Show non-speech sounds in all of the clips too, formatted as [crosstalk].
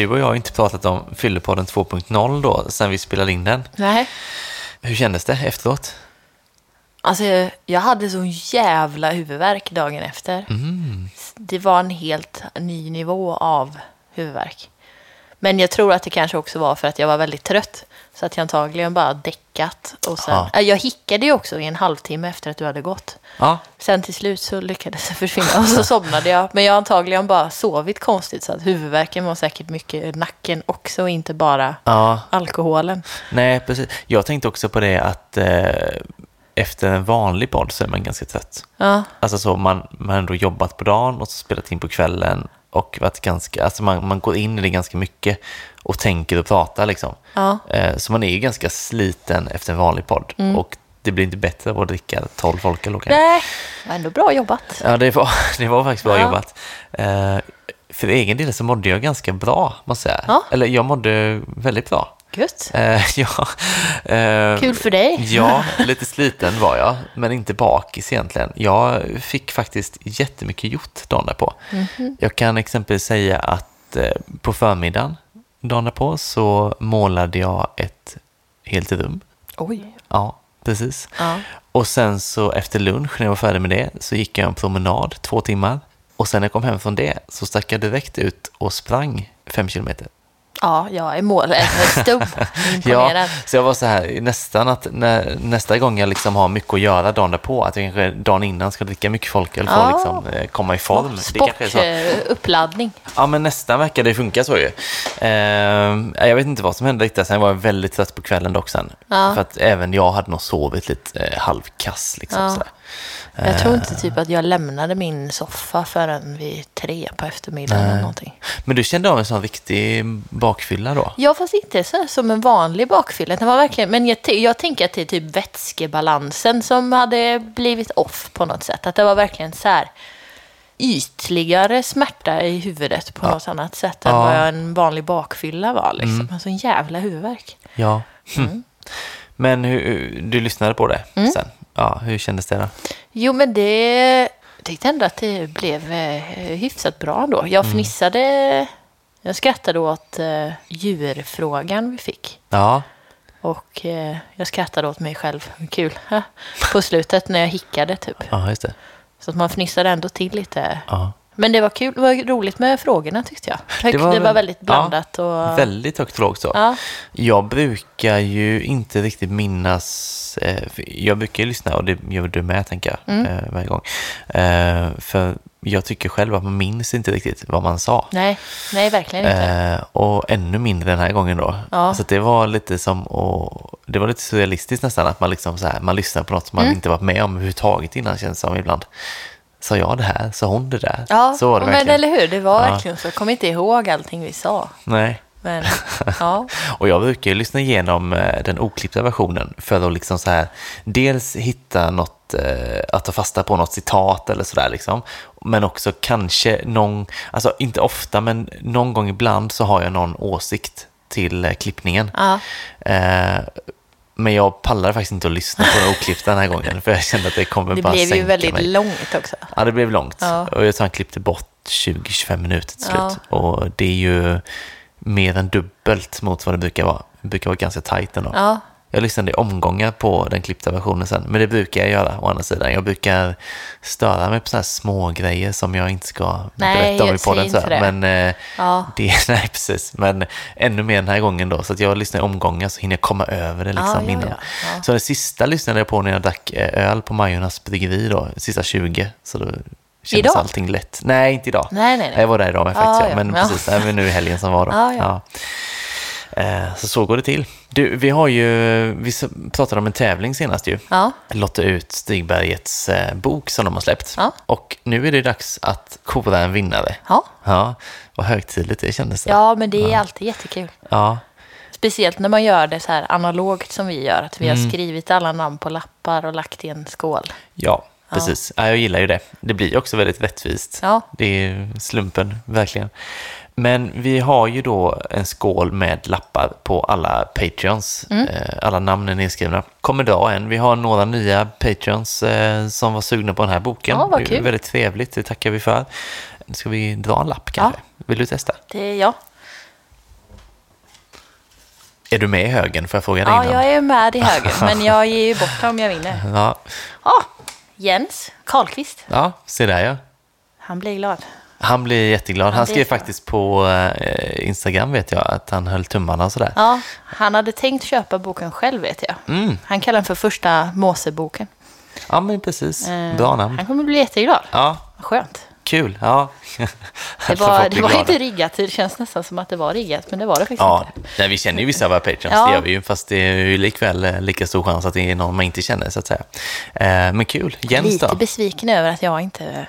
du och jag har inte pratat om Fyllepodden 2.0 då, sen vi spelade in den. Nej. Hur kändes det efteråt? Alltså, jag hade så jävla huvudvärk dagen efter. Mm. Det var en helt ny nivå av huvudvärk. Men jag tror att det kanske också var för att jag var väldigt trött. Så att jag antagligen bara däckat. Och sen, Ja. Äh, Jag hickade ju också i en halvtimme efter att du hade gått. Ja, Sen till slut så lyckades jag försvinna och så somnade jag. Men jag har antagligen bara sovit konstigt så att huvudvärken var säkert mycket nacken också och inte bara ja. alkoholen. Nej, precis. Jag tänkte också på det att eh, efter en vanlig podd så är man ganska trött. Ja, Alltså så, man, man har ändå jobbat på dagen och så spelat in på kvällen och varit ganska, alltså man, man går in i det ganska mycket och tänker och pratar liksom. ja. Eh, så man är ju ganska sliten efter en vanlig podd och det blir inte bättre av att dricka 12 folköl. Okay? Nej, det var ändå bra jobbat. Ja, det var, [laughs] det var faktiskt bra Ja. jobbat. Eh, för egen del så mådde jag ganska bra, måste jag säga. Ja. Eller jag mådde väldigt bra. Gött. Eh, [laughs] ja, eh, Kul för dig. Ja, [laughs] lite sliten var jag, men inte bakis egentligen. Jag fick faktiskt jättemycket gjort dagen därpå. Mhm. Jag kan exempelvis säga att eh, på förmiddagen dagen därpå så målade jag ett helt rum. Oj. Ja, precis. Ja. Och sen så efter lunch, när jag var färdig med det, så gick jag en promenad två timmar. Och sen när jag kom hem från det så stack jag direkt ut och sprang fem kilometer. Ja, jag är målstum. [laughs] Imponerad. Ja, så jag var så här nästan att när, nästa gång jag liksom har mycket att göra dagen därpå, att jag kanske dagen innan ska dricka mycket folköl för att Ja. liksom, eh, komma i form. Så. Sportuppladdning. Ja, men nästan verkar det funka så ju. Eh, jag vet inte vad som hände riktigt, sen var jag väldigt trött på kvällen dock sen. Ja. För att även jag hade nog sovit lite eh, halvkass liksom. Ja. Sådär. Jag tror inte typ att jag lämnade min soffa förrän vid tre på eftermiddagen eller någonting. Men du kände av en sån riktig bakfylla då? Ja, fast inte så som en vanlig bakfylla. Det var verkligen, men jag, jag tänker att det är typ vätskebalansen som hade blivit off på något sätt. Att det var verkligen så här ytligare smärta i huvudet på något annat sätt än Ja. vad en vanlig bakfylla var. Liksom. Alltså en jävla huvudvärk. Ja. Mm. [laughs] Men hur, du lyssnade på det sen? Ja, hur kändes det då? Jo, men det... Jag tyckte ändå att det blev eh, hyfsat bra då. Jag Mm. fnissade... Jag skrattade åt eh, djurfrågan vi fick. Ja, Och eh, jag skrattade åt mig själv. Kul. [laughs] På slutet när jag hickade typ. ja just det. Så att man fnissade ändå till lite. Ja. Men det var kul. Det var roligt med frågorna tyckte jag. Högt, det, var, väldigt blandat. och... Väldigt högt och lågt så. Ja. Jag brukar ju inte riktigt minnas, eh, jag brukar ju lyssna och det gör du med tänker jag Mm. eh, varje gång. Eh, för jag tycker själv att man minns inte riktigt vad man sa. Nej, nej, verkligen inte. Och ännu mindre den här gången då. Ja. Så det var lite som, och, det var lite surrealistiskt nästan att man liksom så här, man lyssnar på något som man Mm. inte varit med om överhuvudtaget innan känns det som ibland. Sa jag det här? Sa hon det där? Ja, så var det men verkligen. eller hur? Det var Ja. verkligen så. Jag kommer inte ihåg allting vi sa. Nej. Men [laughs] ja, Och jag brukar ju lyssna igenom eh, den oklippta versionen för att liksom så här, dels hitta något, eh, att ta fasta på något citat eller sådär liksom. Men också kanske någon, alltså inte ofta, men någon gång ibland så har jag någon åsikt till eh, klippningen. ja. Eh, men jag pallade faktiskt inte att lyssna på den oklippta den här gången för jag kände att det kommer det bara blev ju sänka väldigt mig. långt också. Ja, det blev långt. Ja. Och jag tror han klippte bort 20-25 minuter till Ja. slut. Och det är ju mer än dubbelt mot vad det brukar vara. Det brukar vara ganska tajt ändå. Ja, Jag lyssnade i omgångar på den klippta versionen sen, men det brukar jag göra å andra sidan. Jag brukar störa mig på sådana här små grejer som jag inte ska Nej, berätta om i podden. Så här. det. Men eh, Ja. det, [laughs] nej, precis. Men ännu mer den här gången då, så att jag lyssnar i omgångar så hinner jag komma över det liksom Ja, innan. ja. Så det sista lyssnade jag på när jag drack eh, öl på Majornas bryggeri då, sista 20. Så då kändes Idag? allting lätt. Nej, inte idag. Nej, nej, nej. Jag var där idag med faktiskt, men precis, även nu i helgen som var då. Ja, ja. Eh, Så så går det till. Du, vi har ju, vi pratade om en tävling senast ju. ja, Lotta ut Stigbergets eh, bok som de har släppt. Ja. Och nu är det dags att kora en vinnare. ja. Ja, vad högtidligt det kändes. Det. Ja, men det är alltid jättekul. ja. Speciellt när man gör det så här analogt som vi gör. Att vi Mm. har skrivit alla namn på lappar och lagt i en skål. Ja, precis. Ja. jag gillar ju det. Det blir också väldigt rättvist. Ja. Det är slumpen, verkligen. Men vi har ju då en skål med lappar på alla Patreons. Mm. Eh, alla namn är nedskrivna. Kommer dra en. Vi har några nya Patreons eh, som var sugna på den här boken. Ja, vad Det är kul. Väldigt trevligt, det tackar vi för. Ska vi dra en lapp kanske? Vill du testa? Det är jag. Är du med i högen? Får jag fråga dig Ja, innan? jag är med i högen, men [laughs] jag ger ju bort om jag vinner. Ja, Ja, Jens Karlqvist. ja, se där ja. Han blir glad. Han blir jätteglad. Han skrev faktiskt på eh, Instagram vet jag att han höll tummarna och sådär. Ja, han hade tänkt köpa boken själv vet jag. Mm. Han kallar den för första Moseboken. Ja, men precis. Eh, Bra namn. Han kommer bli jätteglad. Ja, Skönt. kul. Ja. Det [laughs] var, det var inte riggat. Det känns nästan som att det var riggat, men det var det faktiskt Ja, inte. nej, vi känner ju vissa av våra patrons, Ja. det gör vi ju, fast det är ju likväl eh, lika stor chans att det är någon man inte känner, så att säga. Eh, men kul. Jens Lite då? besviken över att jag inte...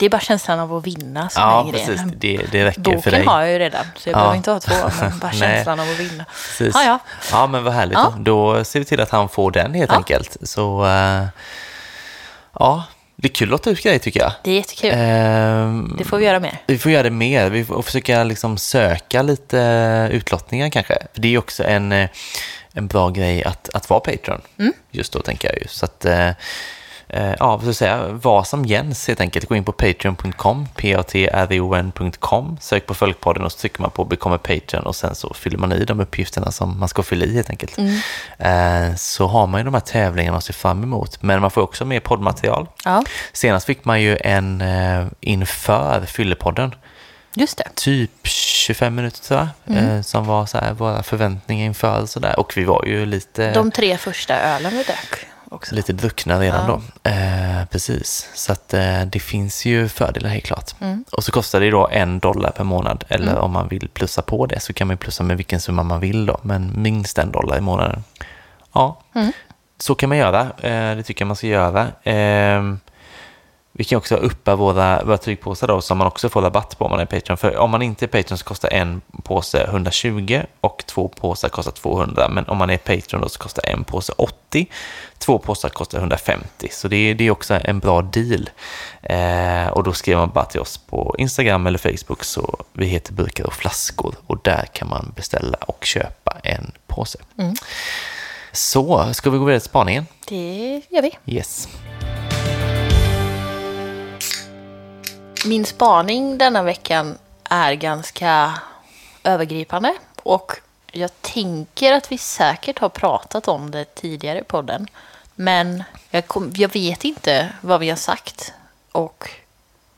Det är bara känslan av att vinna som Ja, är grejen. precis. Det, det räcker Boken för dig. har jag ju redan, så jag Ja. behöver inte ha två. [laughs] Men bara känslan av att vinna. Precis. Ja, ja. ja, men vad härligt. Ja. Då. ser vi till att han får den helt Ja. enkelt. Så, eh, ja, det är kul att låta ut grejer tycker jag. Det är jättekul. Ehm, Det får vi göra mer. Vi får göra det mer. Vi får försöka liksom söka lite utlottningar kanske. För det är också en, eh, en bra grej att, att vara Patreon. Mm. Just då tänker jag ju. Så att, eh, eh, ja, ska jag säga, var som Jens helt enkelt. Gå in på patreon.com, p-a-t-r-o-n.com, sök på Följkpodden och så trycker man på Become a Patreon och sen så fyller man i de uppgifterna som man ska fylla i helt enkelt. Eh, så har man ju de här tävlingarna att se fram emot. Men man får också mer poddmaterial. Ja, Senast fick man ju en eh, inför Fyllepodden, just det. typ 25 minuter tror jag, eh, som var så här, våra förväntningar inför och sådär. Och vi var ju lite, De tre första ölen vi drack också. lite druckna redan Ja. då. Eh, precis, så att eh, det finns ju fördelar helt klart. Och så kostar det då en dollar per månad, eller om man vill plussa på det så kan man plussa med vilken summa man vill då, men minst en dollar i månaden. Ja, så kan man göra. Eh, det tycker jag man ska göra. Vi kan också uppa våra, våra tygpåsar då, som man också får rabatt på om man är Patreon. För om man inte är Patreon så kostar en påse 120 och två påsar kostar 200. Men om man är Patreon då så kostar en påse 80, två påsar kostar 150. Så det är, det är också en bra deal. Eh, och då skriver man bara till oss på Instagram eller Facebook så vi heter Burkar och flaskor och där kan man beställa och köpa en påse. Så, ska vi gå vidare till spaningen? Det gör vi. Yes. Min spaning denna veckan är ganska övergripande och jag tänker att vi säkert har pratat om det tidigare i podden. Men jag, kom, jag vet inte vad vi har sagt och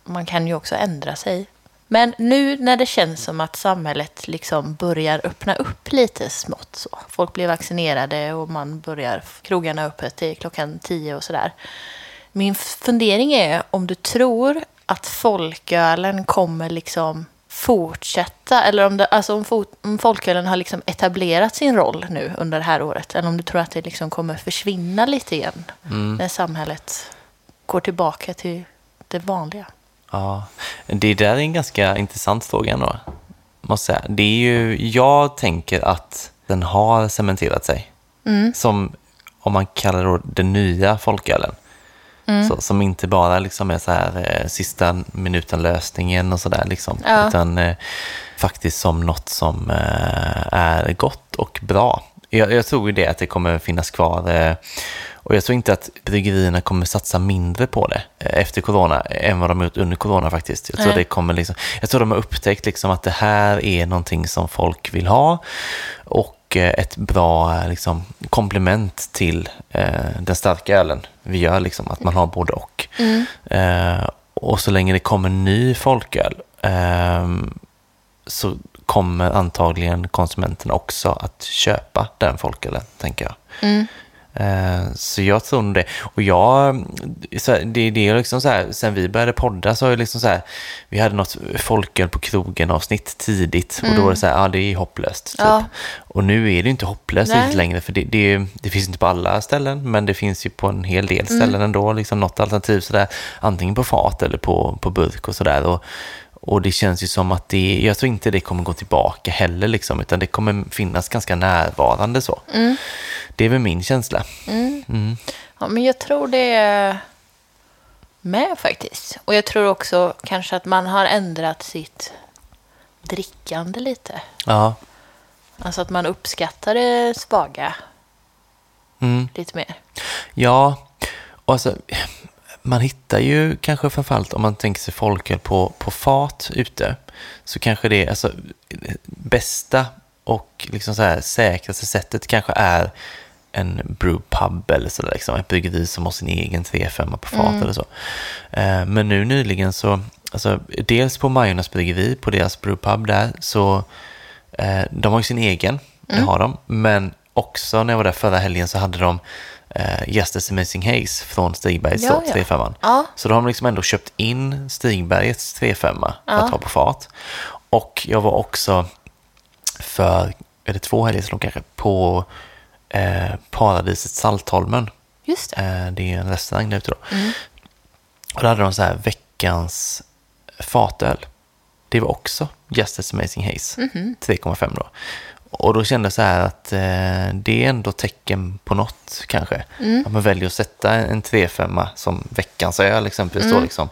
man kan ju också ändra sig. Men nu när det känns som att samhället liksom börjar öppna upp lite smått så. Folk blir vaccinerade och man börjar krogarna öppet till klockan tio och sådär. Min fundering är om du tror att folkölen kommer liksom fortsätta eller om, det, alltså om, fot, om folkölen har liksom etablerat sin roll nu under det här året eller om du tror att det liksom kommer försvinna lite igen när samhället går tillbaka till det vanliga. Ja, det där är en ganska intressant fråga ändå. Måste säga. Det är ju, jag tänker att den har cementerat sig. Som, om man kallar det den nya folkölen. Så, som inte bara liksom är så här eh, sista minuten-lösningen och sådär liksom. Ja. Utan eh, faktiskt som något som eh, är gott och bra. Jag, jag tror ju det att det kommer finnas kvar. Eh, och jag tror inte att bryggerierna kommer satsa mindre på det eh, efter corona än vad de har gjort under corona faktiskt. Jag tror, Nej. det kommer liksom, jag tror de har upptäckt liksom att det här är någonting som folk vill ha och eh, ett bra eh, liksom, komplement till eh, den starka ölen vi gör, liksom, att man har både och. Eh, och så länge det kommer ny folköl ehm, så kommer antagligen konsumenterna också att köpa den folkölen, tänker jag. Eh, Så jag tror nog det. Och jag, det, det är liksom så här, sen vi började podda så har jag liksom så här, vi hade något folköl på krogen avsnitt tidigt och då var det så här, ja det är hopplöst. Typ. Ja. Och nu är det inte hopplöst Nej. längre för det, det, det finns inte på alla ställen men det finns ju på en hel del ställen ändå, liksom något alternativ sådär, antingen på fat eller på, på burk och sådär. Och, det känns ju som att det, jag tror inte det kommer gå tillbaka heller liksom, utan det kommer finnas ganska närvarande så. Det är väl min känsla. Ja, men jag tror det är med faktiskt. Och jag tror också kanske att man har ändrat sitt drickande lite. Ja. Alltså att man uppskattar det svaga Mm. lite mer. Ja, och alltså, man hittar ju kanske framförallt om man tänker sig folköl på, på fat ute, så kanske det alltså bästa Och liksom så här, säkraste sättet kanske är en brewpub eller sådär, liksom, ett bryggeri som har sin egen 3-5 på fat eller så. Eh, men nu nyligen så, alltså, dels på Majornas bryggeri, på deras brewpub där, så eh, de har ju sin egen, det har de, men också när jag var där förra helgen så hade de eh, Justice Amazing Haze från Stigbergs Ja, då, ja. 3-5. Ja. Så då har de liksom ändå köpt in Stigbergets 3-5 att ha på fat. Och jag var också för, är det två helger sedan kanske, på eh, Paradiset Saltholmen. Just det. Eh, det är en restaurang där ute då. Och då hade de så här veckans fatöl. Det var också Justice Amazing Haze, 3,5 då. Och då kände jag så här att eh, det är ändå tecken på något kanske. Att man väljer att sätta en 3,5 som veckans öl exempelvis. Då, liksom.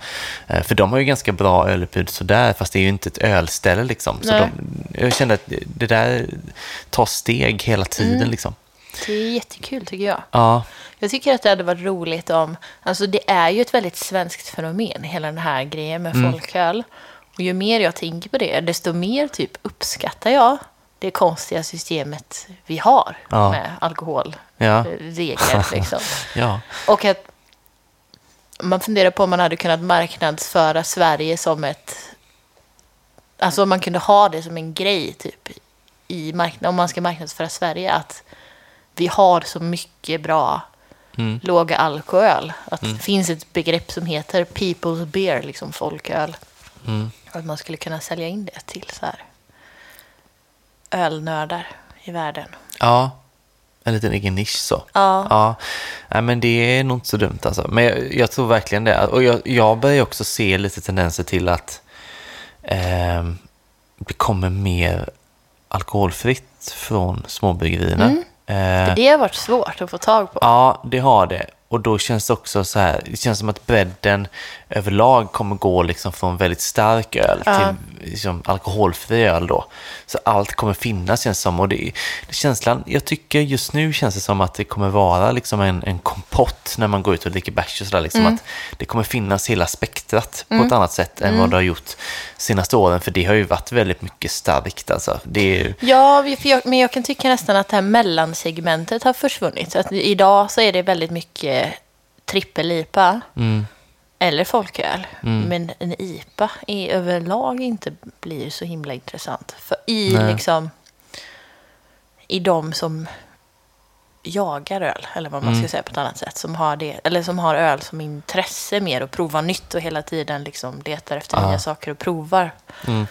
eh, för de har ju ganska bra ölutbud sådär, fast det är ju inte ett ölställe liksom. Så de, jag kände att det, där tar steg hela tiden liksom. Det är jättekul tycker jag. Ja, Jag tycker att det hade varit roligt om, alltså det är ju ett väldigt svenskt fenomen, hela den här grejen med Mm. folköl. Och ju mer jag tänker på det, desto mer typ uppskattar jag det konstiga systemet vi har Ja. med Ja. alkoholregler. [laughs] liksom. ja, Och att man funderar på om man hade kunnat marknadsföra Sverige som ett... Alltså om man kunde ha det som en grej typ i marknaden, om man ska marknadsföra Sverige, att vi har så mycket bra Mm. låga alkohol. Att det finns ett begrepp som heter people's beer, liksom folköl. Mm. Att man skulle kunna sälja in det till så här ölnördar i världen. ja. En liten egen nisch så. Ja. Ja, Nej, men det är nog inte så dumt alltså. Men jag, jag tror verkligen det. Och jag, jag börjar också se lite tendenser till att ehm, det kommer mer alkoholfritt från småbryggerierna. Mm. Eh, För det har varit svårt att få tag på. Ja, det har det. Och då känns det också så här, det känns som att bredden överlag kommer gå liksom från väldigt stark öl Ja. till liksom alkoholfri öl då. Så allt kommer finnas känns som. Och det, känslan, jag tycker just nu känns det som att det kommer vara liksom en, en kompott när man går ut och dricker bärs och sådär. Liksom Mm. Att det kommer finnas hela spektrat på ett annat sätt än vad det har gjort senaste åren. För det har ju varit väldigt mycket starkt alltså. Det är Ja, jag, men jag kan tycka nästan att det här mellansegmentet har försvunnit. Så att idag så är det väldigt mycket trippel-IPA mm, eller folköl. Men en IPA är överlag inte blir så himla intressant. För i Nej. liksom i de som jagar öl, eller vad man Mm. ska säga på ett annat sätt, som har, det, eller som har öl som intresse mer och prova nytt och hela tiden liksom letar efter Ja. nya saker och provar. mm.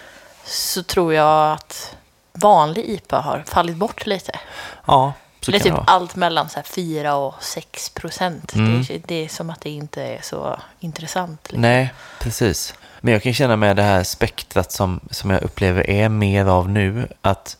Så tror jag att vanlig IPA har fallit bort lite. Ja, så kan typ allt mellan så här 4 och 6 procent. Mm. Det, är- det är som att det inte är så intressant. liksom. Nej, precis. Men jag kan känna med det här spektrat som, som jag upplever är mer av nu, att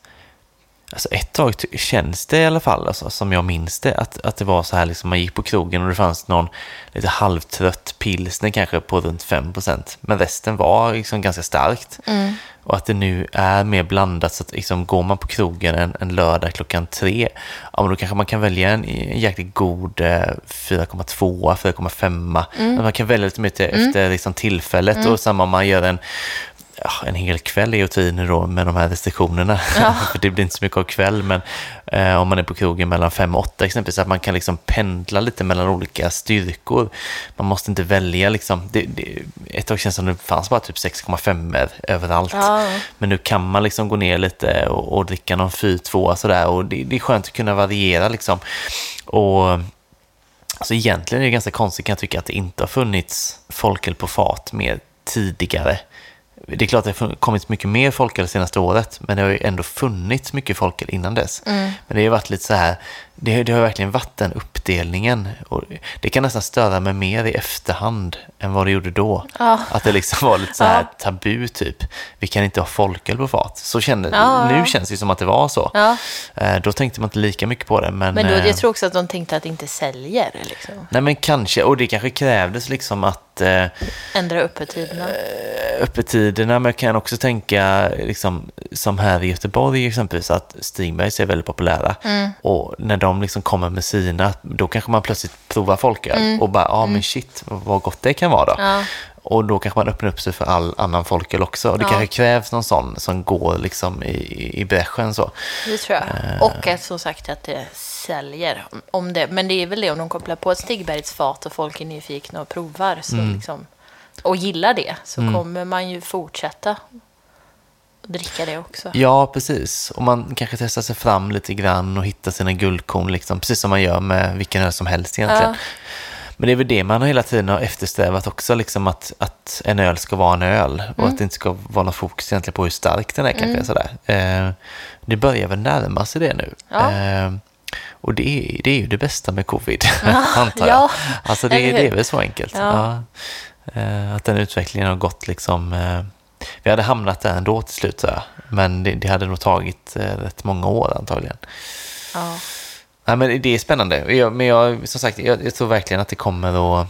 alltså ett tag känns det i alla fall, alltså, som jag minns det, att, att det var så här, liksom, man gick på krogen och det fanns någon lite halvtrött pilsner kanske på runt 5%, men resten var liksom ganska starkt. Mm. Och att det nu är mer blandat så att liksom, går man på krogen en, en lördag klockan tre, ja men då kanske man kan välja en, en jäkligt god eh, 4,2, 4,5. Mm. Man kan välja lite mer till, efter liksom, tillfället och samma om man gör en Ja, en hel kväll är ju att ta i nu då med de här restriktionerna. [laughs] För det blir inte så mycket av kväll, men eh, om man är på krogen mellan 5 och 8 exempelvis, att man kan liksom pendla lite mellan olika styrkor. Man måste inte välja liksom, det, det, ett tag känns det som det fanns bara typ 6,5 överallt. Ja. Men nu kan man liksom gå ner lite och, och dricka någon 4-2 sådär och det, det är skönt att kunna variera liksom. Och alltså egentligen är det ganska konstigt kan jag tycka att det inte har funnits folköl på fat mer tidigare. Det är klart att det har kommit mycket mer folköl det senaste året, men det har ju ändå funnits mycket folköl innan dess. Men det har ju varit lite så här, det, det har verkligen varit den uppdelningen. Och det kan nästan störa mig mer i efterhand än vad det gjorde då. Ja. Att det liksom var lite så här Ja. tabu typ. Vi kan inte ha folköl på fat. Så kände, Ja, nu känns det som att det var så. Eh, Då tänkte man inte lika mycket på det. Men, Men då, eh, jag tror också att de tänkte att det inte säljer. Liksom. Nej men kanske, och det kanske krävdes liksom att eh, Ändra öppettiderna. öppettiderna, men jag kan också tänka liksom, som här i Göteborg exempelvis, att Stigbergs är väldigt populära. Mm. Och när de liksom kommer med sina, då kanske man plötsligt provar folköl och bara, ja men shit, vad gott det kan vara då. Mm. Ja. Och då kanske man öppnar upp sig för all annan folköl också. Och det Ja. kanske krävs någon sån som går liksom i, i bräschen så. Det tror jag. Eh. Och att som sagt att det säljer. Om det, men det är väl det om de kopplar på ett Stigbergs fat och folk är nyfikna och provar. Så Mm. liksom, och gillar det så kommer man ju fortsätta dricka det också. Ja, precis. Och man kanske testar sig fram lite grann och hittar sina guldkorn, liksom, precis som man gör med vilken öl som helst egentligen. Ja. Men det är väl det man hela tiden har eftersträvat också, liksom att, att en öl ska vara en öl och Mm. att det inte ska vara något fokus egentligen på hur stark den är kanske. Sådär. Eh, det börjar väl närma sig det nu. Ja. Eh, och det är, det är ju det bästa med covid, [laughs] [laughs] antar jag. ja, alltså det, det är väl så enkelt. Ja. Ja. Eh, att den utvecklingen har gått liksom... Vi hade hamnat där ändå till slut, jag. men det, det hade nog tagit eh, rätt många år antagligen. Ja. Nej, men det är spännande. Jag, men jag, som sagt, jag, jag tror verkligen att det kommer att...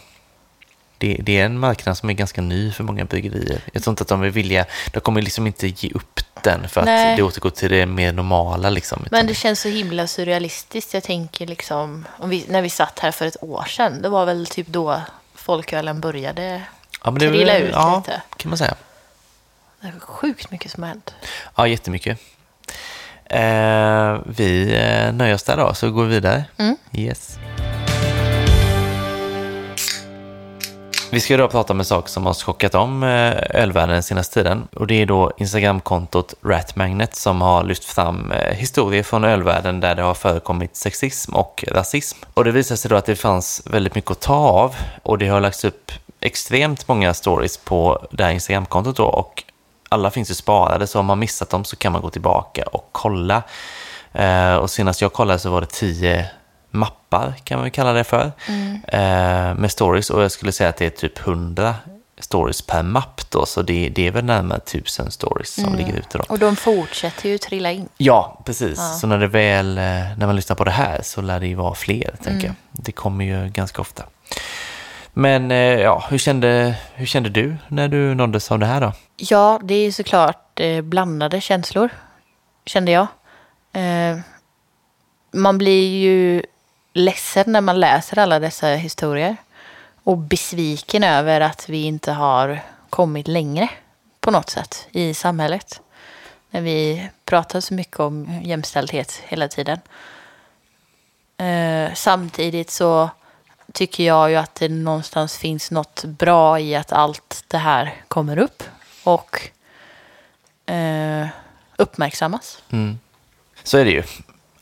Det, det är en marknad som är ganska ny för många bryggerier. Jag tror inte att de är villiga... De kommer liksom inte ge upp den för att Nej. det återgår till det mer normala. Liksom, Men det känns så himla surrealistiskt. Jag tänker liksom, om vi, när vi satt här för ett år sedan, det var väl typ då folkölen började ja, det trilla ut ja, lite. kan man säga. Det är sjukt mycket som har hänt. Ja, jättemycket. Eh, vi eh, nöjer oss där då, så går vi vidare. Mm. Yes. Vi ska idag prata om en sak som har chockat om eh, ölvärlden den senaste tiden. Och det är då Instagramkontot Ratmagnet som har lyft fram eh, historier från ölvärlden där det har förekommit sexism och rasism. Och det visar sig då att det fanns väldigt mycket att ta av och det har lagts upp extremt många stories på det här Instagramkontot då och alla finns ju sparade så om man missat dem så kan man gå tillbaka och kolla. Eh, och senast jag kollade så var det tio mappar kan man kalla det för. Eh, med stories och jag skulle säga att det är typ 100 stories per mapp då så det, det är väl närmare tusen stories som ligger ute då. Och de fortsätter ju trilla in. Ja, precis. Så när det väl, eh, när man lyssnar på det här så lär det ju vara fler, tänker jag. Det kommer ju ganska ofta. Men eh, ja, hur kände, hur kände du när du nåddes av det här då? Ja, det är såklart eh, blandade känslor, kände jag. Eh, man blir ju ledsen när man läser alla dessa historier. Och besviken över att vi inte har kommit längre på något sätt i samhället. När vi pratar så mycket om jämställdhet hela tiden. Samtidigt så tycker jag ju att det någonstans finns något bra i att allt det här kommer upp och eh, uppmärksammas. Så är det ju.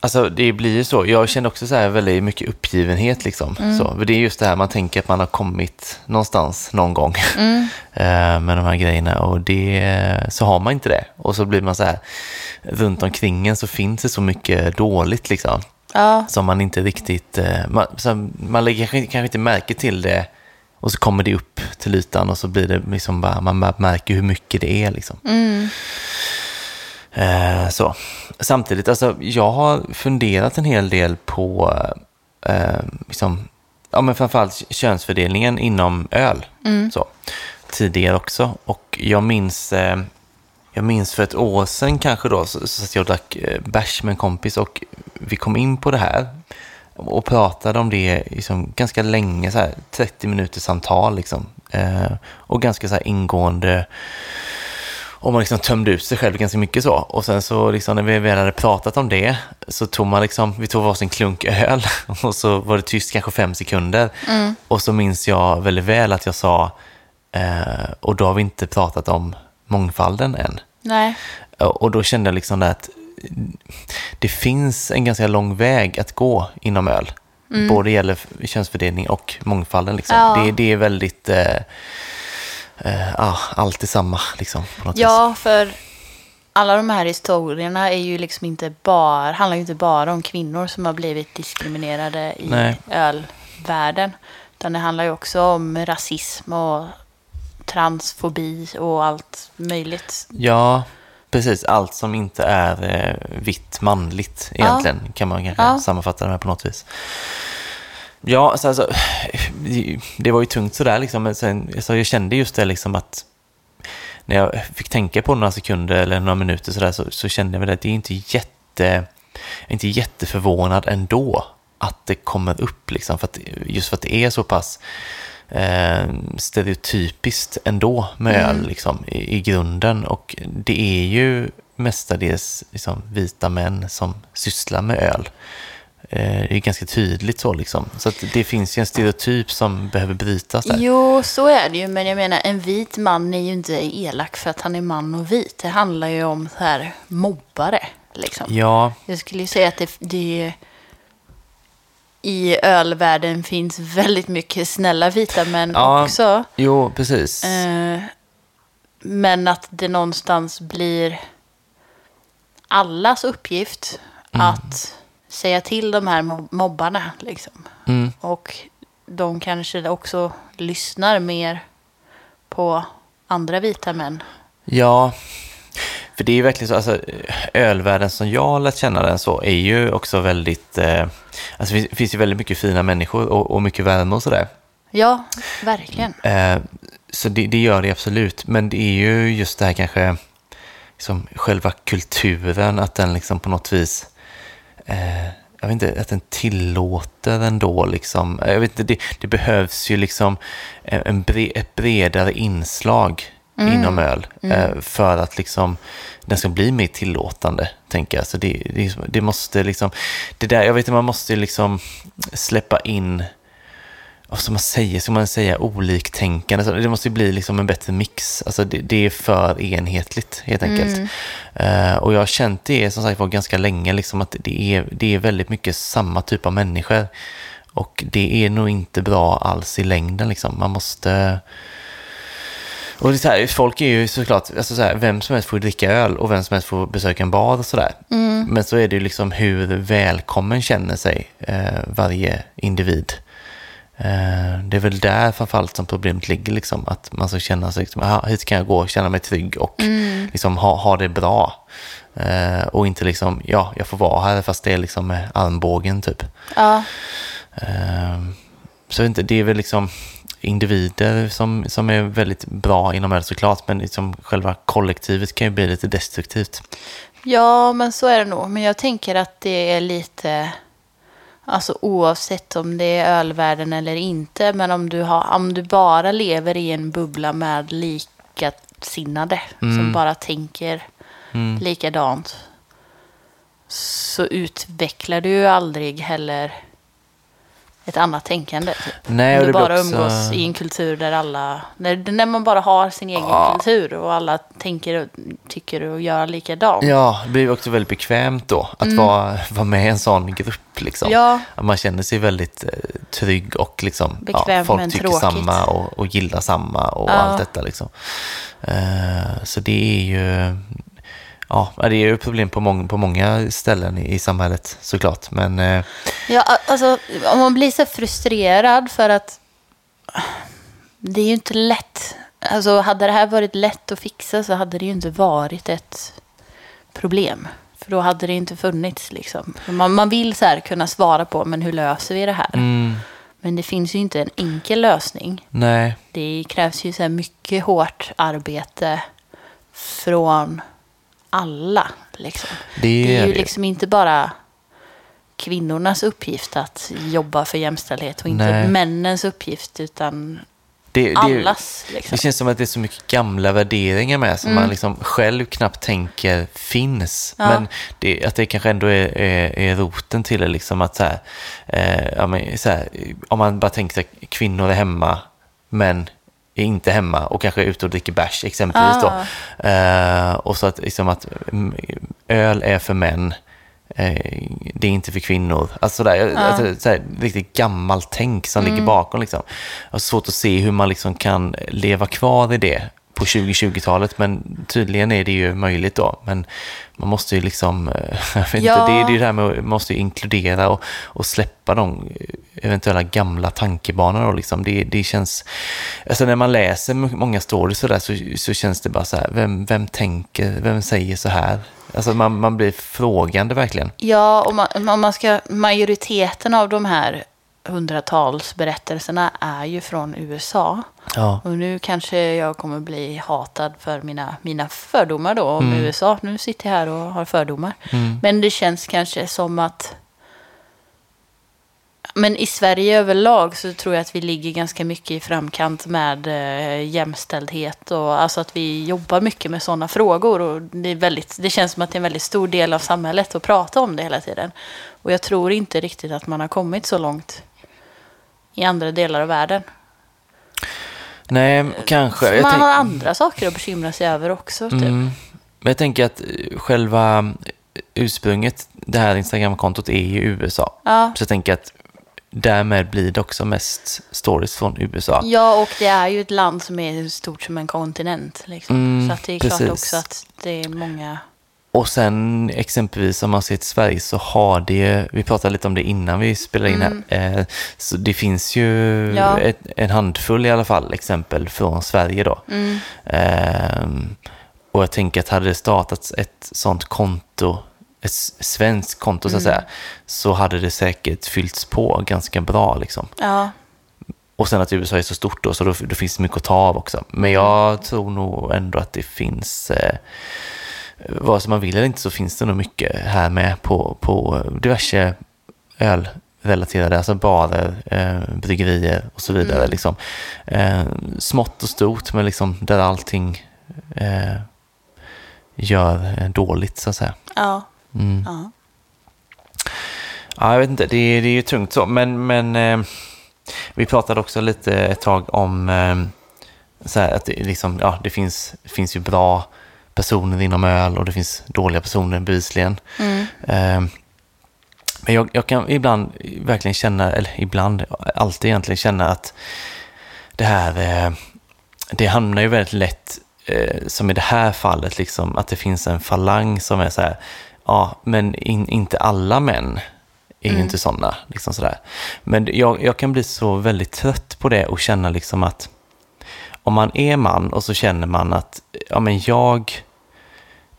Alltså det blir ju så. Jag känner också så här väldigt mycket uppgivenhet liksom. Så, för det är just det här man tänker att man har kommit någonstans någon gång [laughs] eh, med de här grejerna och det, så har man inte det. Och så blir man så här, runt omkring en så finns det så mycket dåligt liksom. Ja, Som man inte riktigt, eh, man, så man lägger kanske, kanske inte märke till det och så kommer det upp till ytan och så blir det liksom bara, man märker hur mycket det är liksom. Eh, så. Samtidigt, alltså, jag har funderat en hel del på eh, liksom, ja, men framförallt könsfördelningen inom öl. Så. Tidigare också. Och jag minns, eh, jag minns för ett år sedan kanske då, så, så att jag drack eh, bärs med en kompis och vi kom in på det här och pratade om det liksom ganska länge, så här, 30 minuters samtal liksom. Eh, och ganska så här ingående och man liksom tömde ut sig själv ganska mycket så. Och sen så liksom när vi väl hade pratat om det så tog man liksom, vi tog varsin klunk öl [laughs] och så var det tyst kanske fem sekunder. Och så minns jag väldigt väl att jag sa, eh, och då har vi inte pratat om mångfalden än. Nej. Och då kände jag liksom det att det finns en ganska lång väg att gå inom öl. Både gäller könsfördelning och mångfalden. Liksom. Ja. Det, det är väldigt, eh, eh, ah, allt är samma liksom. Något vis. Ja, för alla de här historierna är ju liksom inte bara, handlar ju inte bara om kvinnor som har blivit diskriminerade i Nej. ölvärlden. Utan det handlar ju också om rasism och transfobi och allt möjligt. Ja, precis. Allt som inte är eh, vitt manligt egentligen kan man kanske Ja. sammanfatta det här på något vis. Ja, alltså, alltså, det- var ju tungt sådär liksom. Men sen, alltså, jag kände just det liksom att när jag fick tänka på några sekunder eller några minuter sådär så, så kände jag väl att det är inte jätte, inte jätteförvånad ändå att det kommer upp liksom. För att, just för att det är så pass eh, stereotypiskt ändå med öl Mm. liksom, i, i grunden. Och det är ju mestadels liksom, vita män som sysslar med öl. Eh, det är ganska tydligt så liksom. Så det finns ju en stereotyp som behöver brytas där. Jo, så är det ju. Men jag menar, en vit man är ju inte elak för att han är man och vit. Det handlar ju om så här mobbare. Liksom. Ja, Jag skulle ju säga att det, det i ölvärlden finns väldigt mycket snälla vita män Ja. också. jo precis. Eh, men att det någonstans blir allas uppgift att säga till de här mob- mobbarna. Liksom. Mm. Och de kanske också lyssnar mer på andra vita män. Ja, för det är ju verkligen så, alltså ölvärlden som jag har lärt känna den så är ju också väldigt, eh, alltså det finns, ju väldigt mycket fina människor och, och mycket värme och sådär. Ja, verkligen. Eh, så det, det gör det absolut, men det är ju just det här kanske, liksom själva kulturen, att den liksom på något vis, eh, jag vet inte, att den tillåter ändå liksom, jag vet inte, det, det behövs ju liksom en bre, ett bredare inslag inom öl eh, för att liksom den ska bli mer tillåtande, tänker jag. Så det, det, det måste liksom, det där, jag vet inte, man måste liksom släppa in vad ska man säga, ska man säga oliktänkande? Så det måste bli liksom en bättre mix. Alltså det, det är för enhetligt helt enkelt. Eh, och jag har känt det som sagt var ganska länge, liksom att det är, det är väldigt mycket samma typ av människor. Och det är nog inte bra alls i längden. Liksom. Man måste... Och det är här, folk är ju såklart, alltså så här, vem som helst får dricka öl och vem som helst får besöka en bar och sådär. Men så är det ju liksom hur välkommen känner sig eh, varje individ. Eh, det är väl där framförallt som problemet ligger, liksom, att man ska känna sig, liksom, aha, hit kan jag gå, känna mig trygg och liksom, ha, ha det bra. Eh, och inte liksom, ja, jag får vara här fast det är liksom med armbågen typ. Ja, Eh, så inte, det är väl liksom individer som, som är väldigt bra inom öl såklart, men liksom själva kollektivet kan ju bli lite destruktivt. ja, men så är det nog. Men jag tänker att det är lite... Alltså oavsett om det är ölvärlden eller inte. Men om du, har, om du bara lever i en bubbla med likasinnade. Som bara tänker Mm. likadant. Så utvecklar du ju aldrig heller ett annat tänkande. Typ. Nej, och du det bara också- umgås i en kultur där alla... När, när man bara har sin egen Ja. kultur och alla tänker och tycker och gör likadant. Ja, det blir också väldigt bekvämt då att vara, vara med i en sån grupp. Liksom. Mm. Ja. Att man känner sig väldigt eh, trygg och liksom, ja, folk tycker tråkigt. samma och, och gillar samma och allt detta. Liksom. Eh, så det är ju ja, det är ju problem på, mång, på många ställen i, i samhället såklart. Men eh, Ja, alltså om man blir så frustrerad för att det är ju inte lätt. Alltså hade det här varit lätt att fixa så hade det ju inte varit ett problem. För då hade det inte funnits liksom. Man, man vill så här kunna svara på, men hur löser vi det här? mm, Men det finns ju inte en enkel lösning. nej, Det krävs ju så här mycket hårt arbete från alla. Liksom. det, Det är ju det. liksom inte bara kvinnornas uppgift att jobba för jämställdhet och inte Nej. männens uppgift utan det, det, allas. Liksom. Det känns som att det är så mycket gamla värderingar med som Mm. man liksom själv knappt tänker finns. Ja. Men det, att det kanske ändå är, är, är roten till det. Liksom att så här, eh, ja, men, så här, om man bara tänker att kvinnor är hemma, men är inte hemma och kanske är ute och dricker bärs exempelvis. Ah. Då. Eh, och så att, liksom att mm, öl är för män. Eh, det är inte för kvinnor. Alltså sådär, alltså, sådär, riktigt gammalt tänk som ligger bakom. Liksom. Jag har svårt att se hur man liksom kan leva kvar i det på 2020-talet, men tydligen är det ju möjligt då. Men man måste ju liksom, [laughs] jag vet Ja. inte, det är det är ju det här med att man måste ju inkludera och, och släppa de eventuella gamla tankebanorna liksom. Det, det känns, alltså när man läser många stories sådär så, så känns det bara så här, vem, vem tänker, vem säger så här? Alltså man, man blir frågande verkligen. Ja, och man, om man ska, majoriteten av de här hundratals berättelserna är ju från USA. Ja. Och nu kanske jag kommer bli hatad för mina, mina fördomar då om Mm. USA. Nu sitter jag här och har fördomar. Men det känns kanske som att Men i Sverige överlag så tror jag att vi ligger ganska mycket i framkant med eh, jämställdhet och alltså att vi jobbar mycket med sådana frågor. Och det, är väldigt, det känns som att det är en väldigt stor del av samhället att prata om det hela tiden. Och jag tror inte riktigt att man har kommit så långt i andra delar av världen. Nej, kanske. Man tänk- har andra saker att bekymra sig över också. Typ. Mm. Men jag tänker att eh, själva ursprunget, det här Instagram-kontot, är ju USA. Ja. Så jag tänker att därmed blir det också mest stories från USA. ja, och det är ju ett land som är stort som en kontinent. Liksom. Mm, så det är precis. klart också att det är många... Och sen exempelvis om man ser till Sverige så har det, vi pratade lite om det innan vi spelade in här, eh, så det finns ju Mm. Ja. ett, en handfull i alla fall exempel från Sverige då. Mm. Ehm, och jag tänker att hade det startats ett sånt konto, ett svenskt konto så att Mm. säga, så hade det säkert fyllts på ganska bra liksom. Ja, Och sen att USA är så stort då, så då, då finns det mycket att ta av också. Men jag tror nog ändå att det finns, eh, vare sig man vill eller inte, så finns det nog mycket här med på, på diverse ölrelaterade, alltså barer, eh, bryggerier och så vidare. Liksom. Eh, smått och stort, men liksom där allting eh, gör eh, dåligt så att säga. ja, Mm. ja. Ja, jag vet inte, det, är- det är ju tungt så. Men, men eh, vi pratade också lite ett tag om eh, så här, att det, liksom, ja, det finns, finns ju bra personer inom öl och det finns dåliga personer bevisligen. Mm. Eh, men jag, jag kan ibland verkligen känna, eller ibland, alltid egentligen känna att det här, eh, det hamnar ju väldigt lätt, eh, som i det här fallet, liksom, att det finns en falang som är så här, ja, men in, inte alla män är ju inte sådana. Liksom sådär. Men jag, jag kan bli så väldigt trött på det och känna liksom att om man är man och så känner man att ja, men jag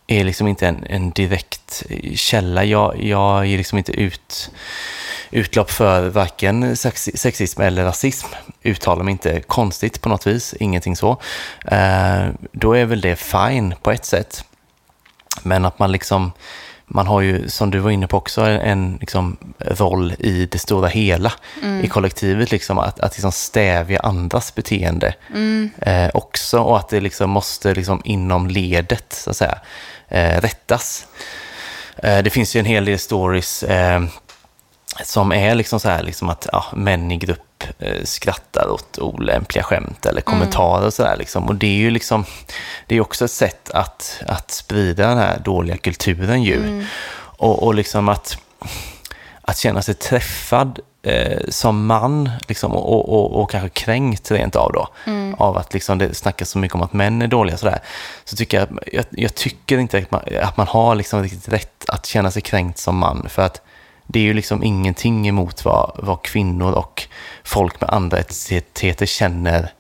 är liksom inte en, en direkt källa. Jag, jag ger liksom inte ut utlopp för varken sexi- sexism eller rasism. Uttalar mig inte konstigt på något vis, ingenting så. Eh, då är väl det fine på ett sätt. Men att man liksom, man har ju, som du var inne på också, en, en liksom roll i det stora hela i kollektivet, liksom, att, att liksom stävja andras beteende eh, också och att det liksom måste liksom inom ledet, så att säga, rättas. Eh, det finns ju en hel del stories eh, som är liksom så här liksom att ja, män i grupp eh, skrattar åt olämpliga skämt eller kommentarer och sådär. Liksom. Och det är ju liksom, det är också ett sätt att, att sprida den här dåliga kulturen ju. Och, och liksom att, att känna sig träffad eh, som man liksom, och, och, och, kanske kränkt rent av då. Av att liksom, det snackas så mycket om att män är dåliga sådär. Så tycker jag, jag, jag tycker inte att man, att man har liksom riktigt rätt att känna sig kränkt som man. För att det är ju liksom ingenting emot vad, vad kvinnor och folk med andra etniciteter känner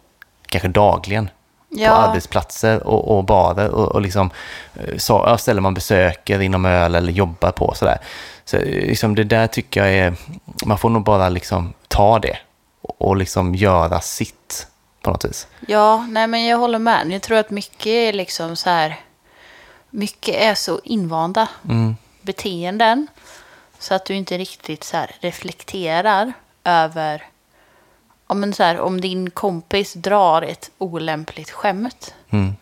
kanske dagligen på Ja. arbetsplatser och, och barer och, och liksom, eh, så, ställen man besöker inom öl eller jobbar på. Sådär. Så liksom, det där tycker jag är, man får nog bara liksom ta det och, och liksom göra sitt på något vis. Ja, nej men jag håller med. Jag tror att mycket är liksom så här... Mycket är så invanda Mm. beteenden. Så att du inte riktigt så här reflekterar över... Ja, men så här, om din kompis drar ett olämpligt skämt. Mm.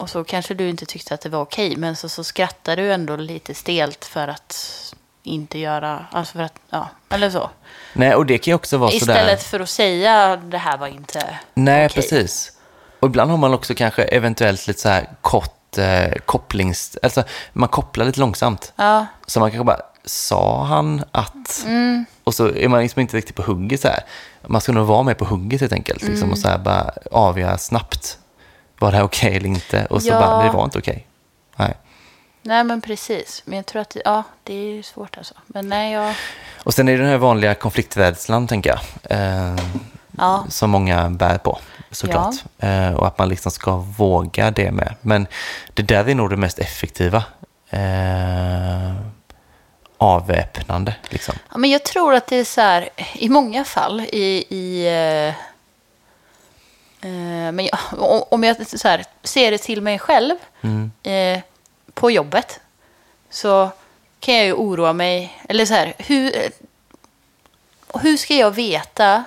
Och så kanske du inte tyckte att det var okej. Men så, så skrattar du ändå lite stelt för att inte göra... Alltså för att... Ja, eller så. Nej, och det kan ju också vara sådär... Istället för att säga det här var inte Nej, okej. precis. Och ibland har man också kanske eventuellt lite så här kort eh, kopplings... Alltså, man kopplar lite långsamt. Ja, Så man kanske bara, sa han att... Mm. Och så är man liksom inte riktigt på hugget så här. Man ska nog vara med på hugget helt enkelt. Liksom, Mm. och så här bara avgöra snabbt. Var det här okej eller inte? Och så Ja. bara, det var inte okej. Nej. nej men precis. Men jag tror att ja, det är ju svårt alltså. Men nej, jag... Och sen är det den här vanliga konflikträdslan, tänker jag. Eh, Ja, som många bär på, såklart. Eh, och att man liksom ska våga det med. Men det där är nog det mest effektiva. Eh, avväpnande, liksom. ja, men jag tror att det är så här, i många fall i... i eh, men jag, om- jag här, ser det till mig själv Mm. eh, på jobbet så kan jag ju oroa mig. Eller så här, hur, hur ska jag veta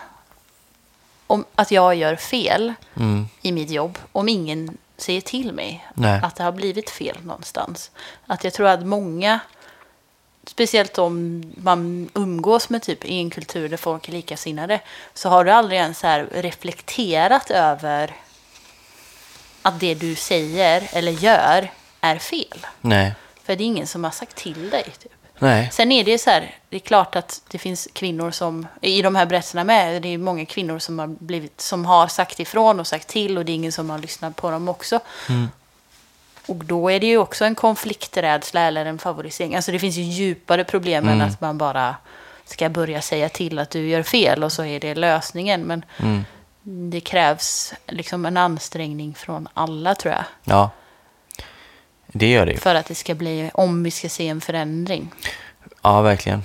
om att jag gör fel Mm. i mitt jobb om ingen säger till mig Nej. att det har blivit fel någonstans? Att jag tror att många, speciellt om man umgås med typ i en kultur där folk är likasinnade, så har du aldrig ens så här reflekterat över att det du säger eller gör är fel. Nej. För det är ingen som har sagt till dig. Typ. Nej. Sen är det så här, det är klart att det finns kvinnor som, i de här berättelserna med, det är många kvinnor som har, blivit, som har sagt ifrån och sagt till och det är ingen som har lyssnat på dem också. Och då är det ju också en konflikträdsla eller en favorisering. Alltså det finns ju djupare problem än att man bara ska börja säga till att du gör fel och så är det lösningen. Men det krävs liksom en ansträngning från alla tror jag. Ja. Det gör det ju. För att det ska bli, om vi ska se en förändring. Ja, verkligen.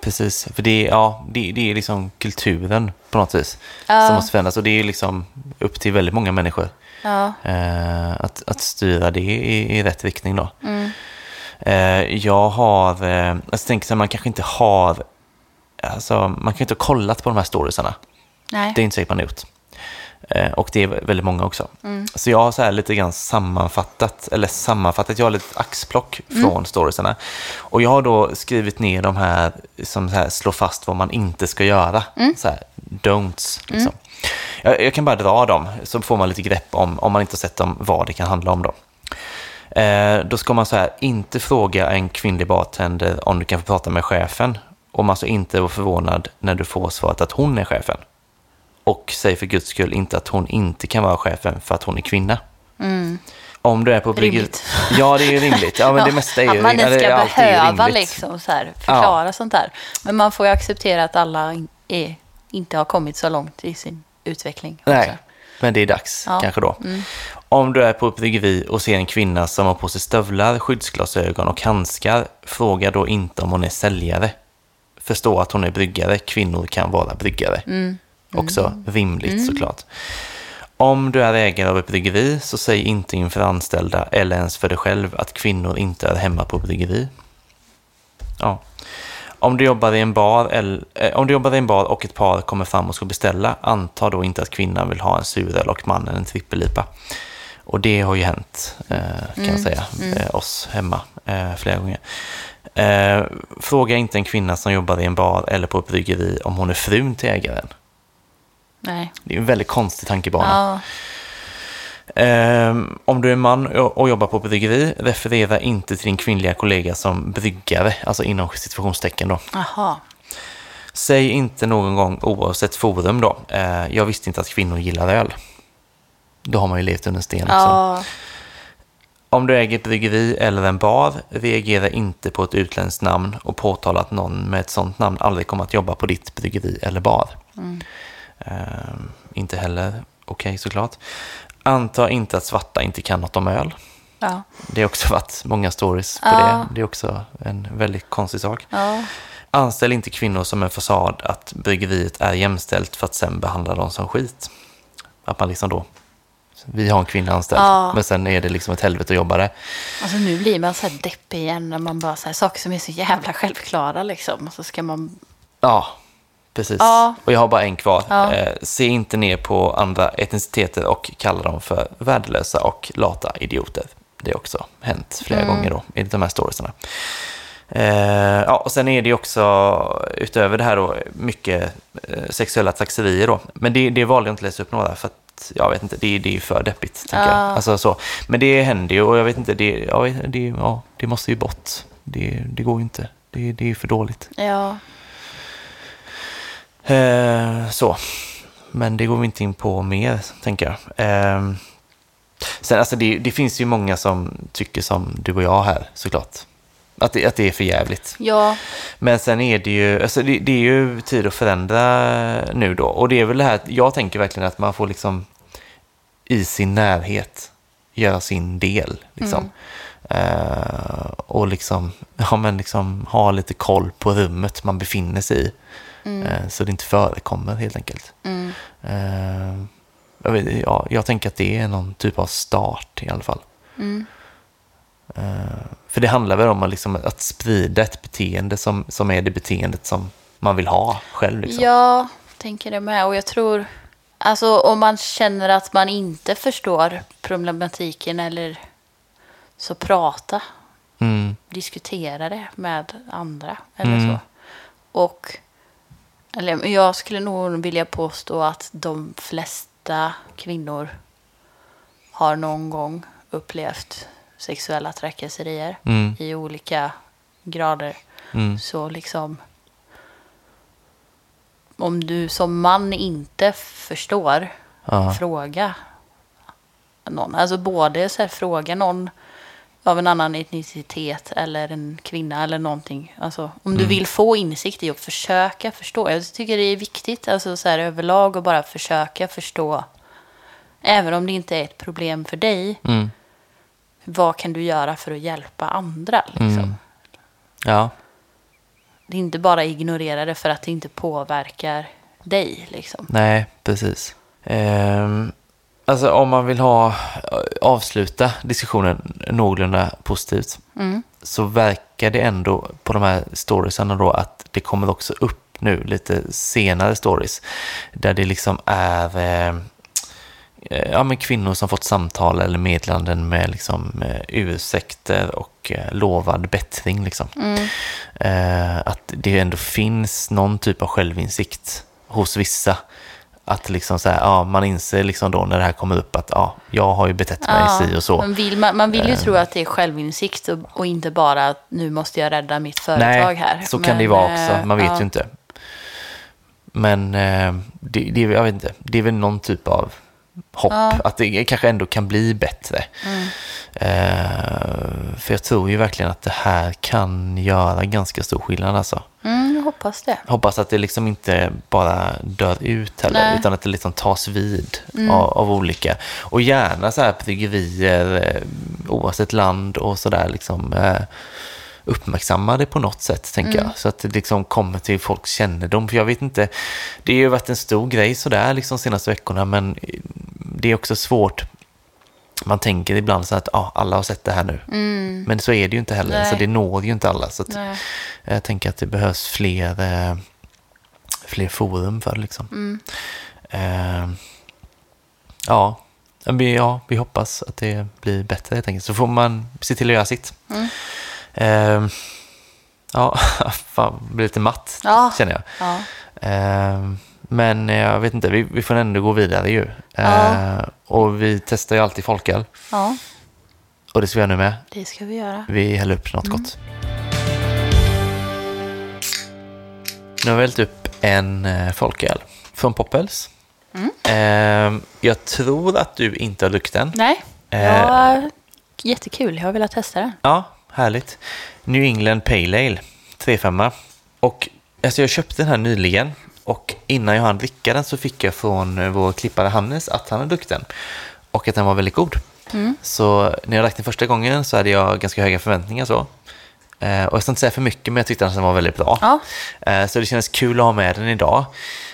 Precis. För det är, ja, det, det är liksom kulturen på något vis Ja. som måste förändras. Och det är liksom upp till väldigt många människor Ja. eh, att, att styra det i, i rätt riktning då. Mm. Eh, jag har, eh, jag tänker så här, man kanske inte har, alltså man kan inte ha kollat på de här storiesarna. Nej. Det är inte säkert man har gjort. Eh, Och det är väldigt många också. Så jag har så här lite grann sammanfattat, eller sammanfattat, jag har lite axplock från storiesarna. Och jag har då skrivit ner de här som så här slår fast vad man inte ska göra. Så här, don'ts. Liksom. Jag, jag kan bara dra dem, så får man lite grepp om, om man inte har sett dem, vad det kan handla om då. Eh, då ska man så här, inte fråga en kvinnlig bartender om du kan få prata med chefen. Om alltså inte vara förvånad när du får svaret att hon är chefen. Och säg för guds skull inte att hon inte kan vara chefen för att hon är kvinna. Om du är på bryggeri... Rimligt. Ja, det är ju rimligt. Ja, men det [laughs] mesta är ju Att man ja, inte ska behöva liksom så här, förklara sånt där. Men man får ju acceptera att alla är, inte har kommit så långt i sin utveckling. Nej, också. men det är dags Ja. Mm. kanske då. Om du är på bryggeri och ser en kvinna som har på sig stövlar, skyddsglasögon och handskar, fråga då inte om hon är säljare. Förstå att hon är bryggare. Kvinnor kan vara bryggare. Mm. Också rimligt såklart. Om du är ägare av ett bryggeri så säg inte inför anställda eller ens för dig själv att kvinnor inte är hemma på bryggeri. Ja. Om du, jobbar i en bar eller, eh, om du jobbar i en bar och ett par kommer fram och ska beställa, anta då inte att kvinnan vill ha en suröl och mannen en trippellipa. Och det har ju hänt, eh, kan jag säga, eh, oss hemma eh, flera gånger. Eh, fråga inte en kvinna som jobbar i en bar eller på ett bryggeri om hon är frun till ägaren. Nej. Det är en väldigt konstig tankebana. Ja. Ehm, om du är man och jobbar på bryggeri, referera inte till din kvinnliga kollega som bryggare, alltså inom situationstecken då. Jaha. Säg inte någon gång, oavsett forum då, eh, jag visste inte att kvinnor gillar öl. Då har man ju levt under en sten också. Ja. Om du äger ett bryggeri eller en bar, reagera inte på ett utländskt namn och påtala att någon med ett sådant namn aldrig kommer att jobba på ditt bryggeri eller bar. Ehm, inte heller okej såklart. Anta inte att svarta inte kan något om öl. Ja. Det har också varit många stories på Ja. det. Det är också en väldigt konstig sak. Ja. Anställ inte kvinnor som en fasad att bryggeriet är jämställt för att sen behandla dem som skit. Att man liksom då, vi har en kvinna anställd, Ja. men sen är det liksom ett helvete att jobba där. Alltså nu blir man så här deppig igen när man bara så här, saker som är så jävla självklara liksom. Och så ska man... Ja, precis. Ja. Och jag har bara en kvar. Ja. Eh, se inte ner på andra etniciteter och kalla dem för värdelösa och lata idioter. Det har också hänt flera Mm. gånger då, i de här storiesarna. Eh, ja, och sen är det också, utöver det här då, mycket eh, sexuella trakasserier då. Men det, det valde jag inte att läsa upp några för att, jag vet inte, det, det är ju för deppigt, Ja. jag. Alltså, så. Men det händer ju och jag vet inte, det, ja, det, ja, det måste ju bort. Det, det går ju inte. Det, det är ju för dåligt. Ja. Eh, så. Men det går vi inte in på mer, tänker jag. Eh, sen, alltså det, det finns ju många som tycker som du och jag här, såklart. Att det, att det är för jävligt. Ja. Men sen är det ju, alltså det, det är ju tid att förändra nu då. Och det är väl det här, jag tänker verkligen att man får liksom i sin närhet göra sin del. Liksom. Eh, och liksom, ja, men liksom ha lite koll på rummet man befinner sig i. Eh, så det inte förekommer helt enkelt. Mm. Eh, jag, vet, ja, jag tänker att det är någon typ av start i alla fall. Mm. Eh, för det handlar väl om att, liksom, att sprida ett beteende som, som är det beteendet som man vill ha själv. Liksom. Jag tänker det med. Och jag tror, alltså om man känner att man inte förstår problematiken eller så prata. Mm, Diskutera det med andra eller Mm. så. Och eller, jag skulle nog vilja påstå att de flesta kvinnor har någon gång upplevt sexuella trakasserier mm, i olika grader. mm, Så liksom om du som man inte förstår, ja, fråga någon. Alltså både så här, fråga någon av en annan etnicitet eller en kvinna eller någonting. Alltså om du vill få insikt i och försöka förstå. Jag tycker det är viktigt alltså så här, överlag att bara försöka förstå. Även om det inte är ett problem för dig. mm, Vad kan du göra för att hjälpa andra? Liksom? Mm. ja, Det är inte bara ignorera det för att det inte påverkar dig. Liksom. nej, precis. Ehm, alltså om man vill ha avsluta diskussionen någorlunda positivt Mm. så verkar det ändå på de här storiesarna då att det kommer också upp nu lite senare stories där det liksom är eh, eh, ja, men kvinnor som fått samtal eller meddelanden med liksom, eh, ursäkter och eh, lovad bättring. Liksom. Mm. Eh, att det ändå finns någon typ av självinsikt hos vissa. Att liksom så här, ja, man inser liksom då när det här kommer upp att ja, jag har ju betett mig si och så. Man vill, man, man vill ju Eh. tro att det är självinsikt och, och inte bara att nu måste jag rädda mitt företag Nej, här. så kan det ju vara också. eh, Man vet ja. ju inte. Men eh, det, det, jag vet inte, det är väl någon typ av hopp. Ja. Att det kanske ändå kan bli bättre. Mm. Eh, för jag tror ju verkligen att det här kan göra ganska stor skillnad alltså. Mm, jag hoppas det. Hoppas att det liksom inte bara dör ut heller, Nej. Mm. utan att det liksom tas vid av, av olika. Och gärna så här bryggerier, eh, oavsett land och sådär, liksom eh, uppmärksamma det på något sätt, tänker Mm. jag. Så att det liksom kommer till folks kännedom. För jag vet inte, det har ju varit en stor grej sådär liksom senaste veckorna, men det är också svårt. Man tänker ibland så att ah, alla har sett det här nu. Men så är det ju inte heller, Mm. Nej. så det når ju inte alla. Så jag tänker att det behövs fler, eh, fler forum för det. Liksom. Mm. Eh, ja, ja, vi hoppas att det blir bättre helt enkelt. Så får man se till att göra sitt. Mm. Eh, ja, [laughs] fan, blir lite matt Ja. känner jag. Ja. Eh, men jag vet inte, vi, vi får ändå gå vidare ju. Eh. Och vi testar ju alltid folköl. ja, Och det ska vi göra nu med. det ska vi göra. Vi häller upp något gott. Nu har vi hällt upp en eh, folköl från Poppels. Eh, jag tror att du inte har druckit den. Nej, Eh. ja, jättekul. Jag har velat testa den. Ja, härligt. New England Pale Ale, 3,5. Och alltså jag köpte den här nyligen och innan jag hann dricka den så fick jag från eh, vår klippare Hannes att han hade druckit den och att den var väldigt god. Så när jag drack den första gången så hade jag ganska höga förväntningar så. Eh, och jag ska inte säga för mycket, men jag tyckte att den var väldigt bra. Ja. Eh, så det kändes kul att ha med den idag.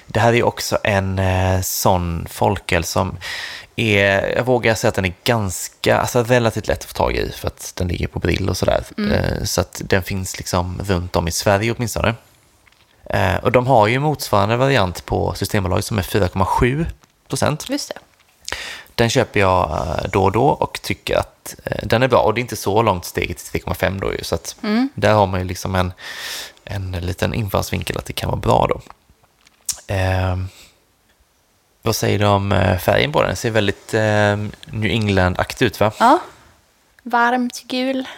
Det här är också en eh, sån folköl som är, jag vågar säga att den är ganska, alltså relativt lätt att få tag i för att den ligger på Brill och sådär. Eh, så att den finns liksom runt om i Sverige åtminstone. Eh, och de har ju motsvarande variant på Systembolaget som är 4,7 procent. Just det. Den köper jag då och då och tycker att den är bra. Och det är inte så långt steg till 3,5 då ju. Så att där har man ju liksom en, en liten infallsvinkel att det kan vara bra då. Eh, vad säger du om eh, färgen på den? Den ser väldigt eh, New England-aktig ut va? Ja. Varmt gul.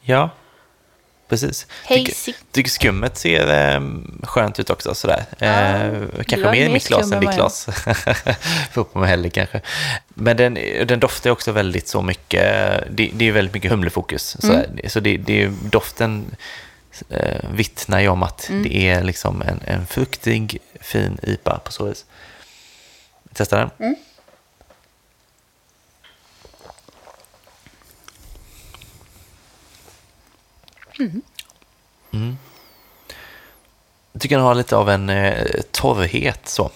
Ja, precis. Tycker, tycker skummet ser eh, skönt ut också sådär. Eh, du kanske mer i mitt glas än ditt glas. [laughs] Får på mig heller kanske. Men den, den doftar också väldigt så mycket, det, det är väldigt mycket humlefokus. Så, så det, det är doften eh, vittnar ju om att det är liksom en, en fruktig, fin IPA på så vis. Testa den. Mm. Jag tycker den har lite av en eh, torrhet så.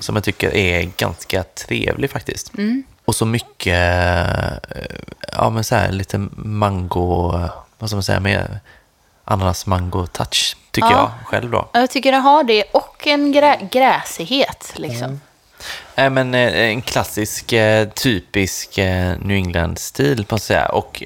Som jag tycker är ganska trevlig faktiskt. Och så mycket, eh, ja men så här lite mango, vad ska man säga, mer ananas mango touch, tycker Ja. jag själv då. Jag tycker den har det och en grä- gräsighet liksom. Nej, men eh, en klassisk, eh, typisk New England-stil på att säga. Och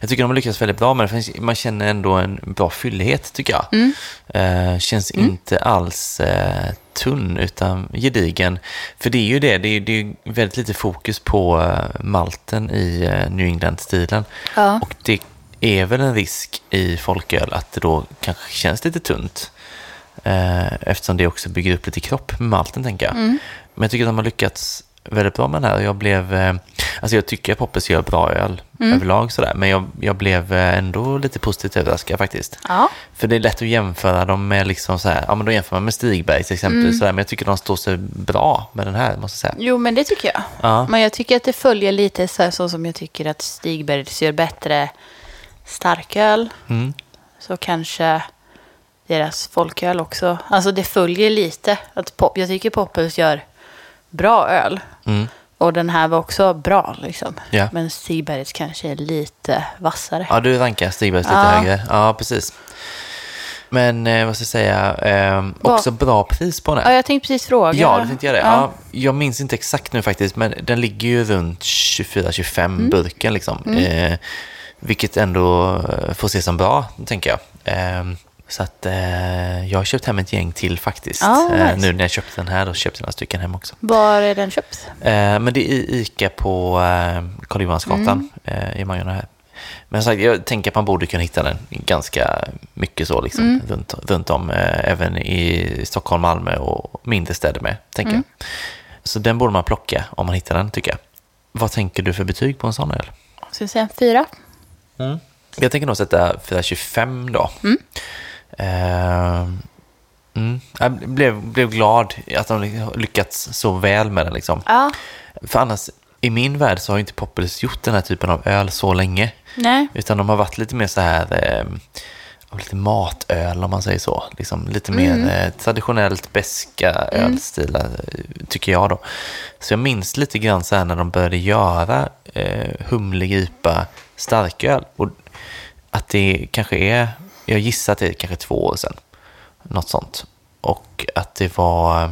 jag tycker de har lyckats väldigt bra med det. Man känner ändå en bra fyllighet, tycker jag. Eh, känns inte alls eh, tunn, utan gedigen. För det är ju det, det är, det är väldigt lite fokus på malten i New England-stilen. Ja. Och det är väl en risk i folköl att det då kanske känns lite tunt. Eh, eftersom det också bygger upp lite kropp med malten, tänker jag. Mm. Men jag tycker att de har lyckats väldigt bra med den här. Jag blev, eh, alltså jag tycker att Poppes gör bra öl Mm. överlag sådär, men jag, jag blev eh, ändå lite positivt överraskad faktiskt. Ja. För det är lätt att jämföra dem med liksom så här, ja men då jämför man med Stigberg till exempel, Mm. sådär, men jag tycker de står sig bra med den här, måste jag säga. Jo, men det tycker jag. Ja. Men jag tycker att det följer lite så, här, så som jag tycker att Stigbergs gör bättre starköl. Mm. Så kanske deras folköl också. Alltså det följer lite. Att pop, jag tycker Poppels gör bra öl. Mm. Och den här var också bra liksom. Ja. Men Stigbergs kanske är lite vassare. Ja, du rankar Stigbergs lite Ja. högre. Ja, precis. Men eh, vad ska jag säga, eh, också bra pris på den. Ja, jag tänkte precis fråga. Ja, det tänkte jag det. Ja. Ja. jag minns inte exakt nu faktiskt, men den ligger ju runt 24-25 Mm. burken liksom. Eh, vilket ändå eh, får ses som bra, tänker jag. Eh, så att eh, jag har köpt hem ett gäng till faktiskt. Eh, nice. nu när jag köpte den här, då köpte jag några stycken hem också. Var är den köpt? Men det är i ICA på Karl Johansgatan Mm. i Majorna här. Men sagt, jag tänker att man borde kunna hitta den ganska mycket så, liksom, Mm. runt, runt om, även i Stockholm, Malmö och mindre städer med, tänker Mm. jag. Så den borde man plocka om man hittar den, tycker jag. Vad tänker du för betyg på en sån öl? Ska vi säga fyra? Jag tänker nog sätta 425 då. Mm. Eh, mm. Jag blev, blev glad att de lyckats så väl med den. Liksom. Ja. För annars, i min värld så har ju inte Poppels gjort den här typen av öl så länge. Nej. Utan de har varit lite mer så här, eh, lite matöl om man säger så. Liksom lite mer eh, traditionellt beska ölstilar, eh, tycker jag då. Så jag minns lite grann så här när de började göra eh, humlig IPA starköl. Och att det kanske är, jag gissar att det är kanske två år sedan. Något sånt. Och att det var,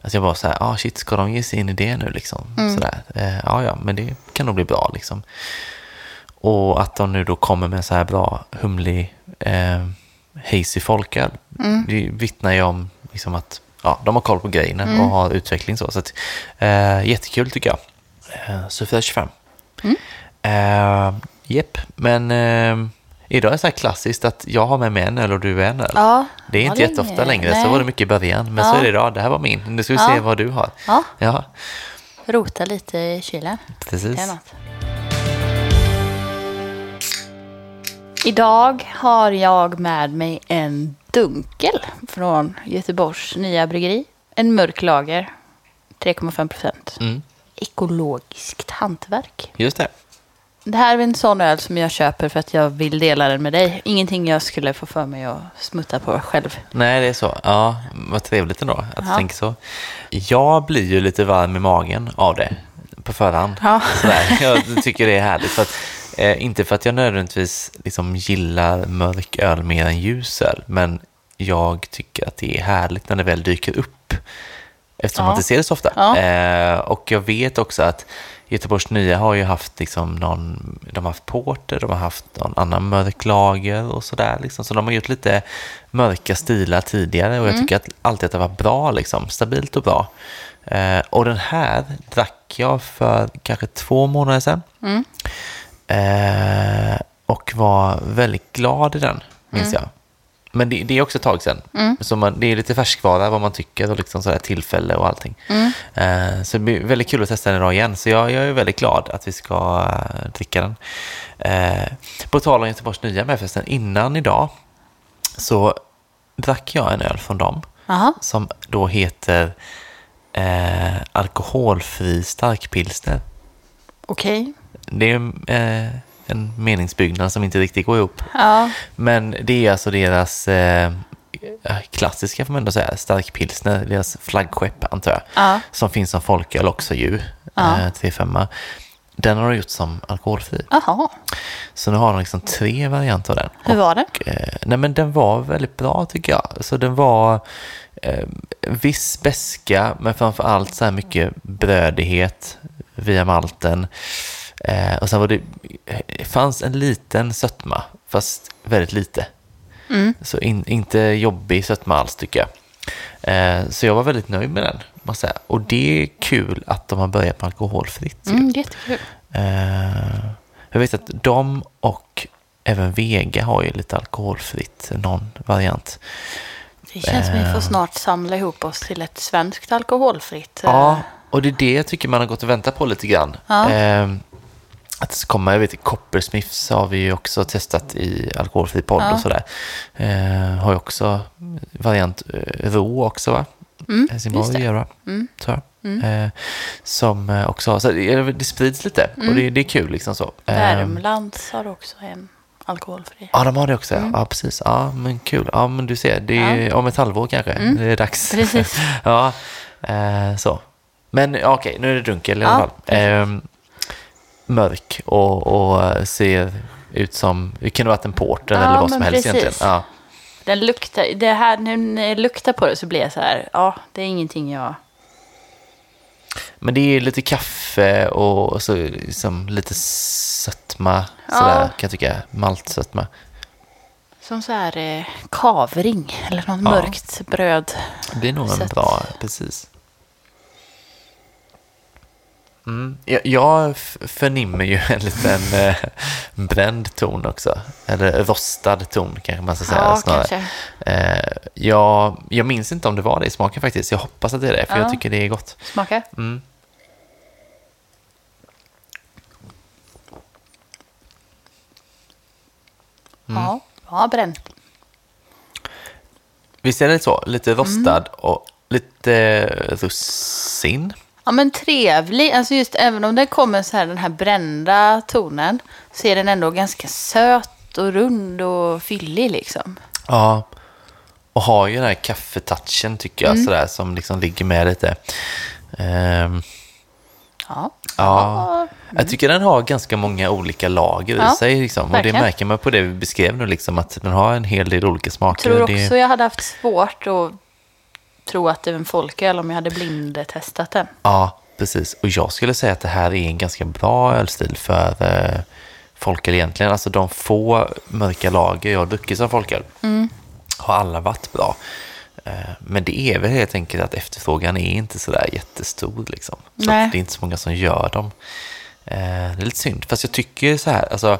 att jag var så här, ah shit, ska de ge sig in i det nu liksom? Sådär. Eh, ja, ja, men det kan nog bli bra liksom. Och att de nu då kommer med så här bra humlig eh, hazy folköl. Det vittnar ju om liksom att ja, de har koll på grejerna och har utveckling så. så att, eh, jättekul tycker jag. Eh, så 425. Eh, Jepp, men eh, idag är det så här klassiskt att jag har med mig en öl och du en öl. Ja. Det är Ja, inte är jätteofta längre, nej. så var det mycket i början. Men så Ja. är det idag, det här var min. Nu ska vi Ja. se vad du har. Ja. Ja, Rota lite i kylen. precis. Idag har jag med mig en dunkel från Göteborgs nya bryggeri. En mörk lager, 3,5 procent. Mm, Ekologiskt hantverk. just det. Det här är en sån öl som jag köper för att jag vill dela den med dig. Ingenting jag skulle få för mig att smutta på själv. Nej, det är så. Ja, vad trevligt ändå att du Ja. tänker så. Jag blir ju lite varm i magen av det på förhand. Ja. Sådär. Jag tycker det är härligt. För att, eh, inte för att jag nödvändigtvis liksom gillar mörk öl mer än ljus öl, men jag tycker att det är härligt när det väl dyker upp. Eftersom Ja. man inte ser det så ofta. Ja. Eh, och jag vet också att Göteborgs Nya har ju haft liksom någon, de har haft porter, de har haft någon annan mörk lager och sådär. Liksom. Så de har gjort lite mörka stilar tidigare och jag tycker att alltid att det var bra, liksom, stabilt och bra. Eh, och den här drack jag för kanske två månader sedan. Eh, och var väldigt glad i den, minns jag. Men det, det är också ett tag sedan. Så man, det är lite färskvara vad man tycker och liksom sådär tillfälle och allting. Eh, så det blir väldigt kul att testa den idag igen. Så jag, jag är väldigt glad att vi ska eh, dricka den. Eh, på tal om Göteborgs nya med förresten, innan idag så drack jag en öl från dem Jaha. som då heter eh, alkoholfri starkpilsner. Okej. Det är eh, en meningsbyggnad som inte riktigt går ihop. Ja. Men det är alltså deras eh, klassiska, får man ändå säga, starkpilsner, deras flaggskepp antar jag. Ja. Som finns som folköl också ju, Ja. eh, 3-5. Den har de gjort som alkoholfri. Jaha, Så nu har de liksom tre varianter av den. hur var? Och, eh, nej men den var väldigt bra tycker jag. Så den var eh, viss beska men framför allt så här mycket brödighet via malten. Eh, och sen var det, det fanns en liten sötma fast väldigt lite. Mm. Så in, inte jobbig sötma alls tycker jag. Eh, så jag var väldigt nöjd med den. Måste säga. Och det är kul att de har börjat med alkoholfritt. Mm, jättekul. Eh, jag vet att de och även Vega har ju lite alkoholfritt, någon variant. Det känns som vi får Eh. snart samla ihop oss till ett svenskt alkoholfritt. eh, Ja, och det är det jag tycker man har gått och väntat på lite grann. Ja. Att komma, jag vet Coppersmiths har vi ju också testat i alkoholfri podd Ja. och sådär. Eh, har ju också variant eh, ro också va? Mm, Helsingborg gör va? Mm. tror jag. Eh, som eh, också har, så det, sprids lite och det, det är kul liksom så. Eh, Värmlands har också en alkoholfri. Ja, de har det också. Ja, ja precis. Ja, men kul. Ja, men du ser, det är om ett halvår kanske. Det är dags. Precis. [laughs] ja, eh, så. Men ja, okej, nu är det dunkel i alla Ja, fall. Eh, mörk och, och ser ut som, det kan ha varit en porter Ja, eller vad som helst precis. egentligen. Ja. Den luktar, det här, när jag luktar på det så blir jag så här, ja, det är ingenting jag... Men det är lite kaffe och så liksom lite sötma, Ja. sådär kan jag tycka. Maltsötma. Som så här eh, kavring eller något Ja. mörkt bröd. Det är nog en bra, precis. Mm. Jag, förnimmer ju [laughs] en liten eh, bränd ton också. Eller rostad ton kanske man ska säga Ja, snarare. Eh, jag, jag minns inte om det var det i smaken faktiskt. Jag hoppas att det är det, för Ja. jag tycker det är gott. Smaka. Mm. Mm. Ja, ja, bränt. Visst är det så? Lite Mm. rostad och lite russin. Ja, men trevlig. Alltså just även om den kommer så här, den här brända tonen, så är den ändå ganska söt och rund och fyllig liksom. Ja, och har ju den här kaffetouchen tycker jag, sådär, som liksom ligger med lite. Ehm, Ja. ja, jag tycker den har ganska många olika lager Ja, i sig. Liksom. Och det verkligen. märker man på det vi beskrev nu, liksom, att den har en hel del olika Jag smaker. tror och det, också jag hade haft svårt att tro att det är en folköl om jag hade blindtestat den. Ja, precis. Och jag skulle säga att det här är en ganska bra ölstil för eh, folköl egentligen. Alltså de få mörka lager jag har druckit som folköl Mm. har alla varit bra. Eh, Men det är väl helt enkelt att efterfrågan är inte sådär jättestor. Liksom. Så det är inte så många som gör dem. Eh, Det är lite synd. Fast jag tycker så här, alltså,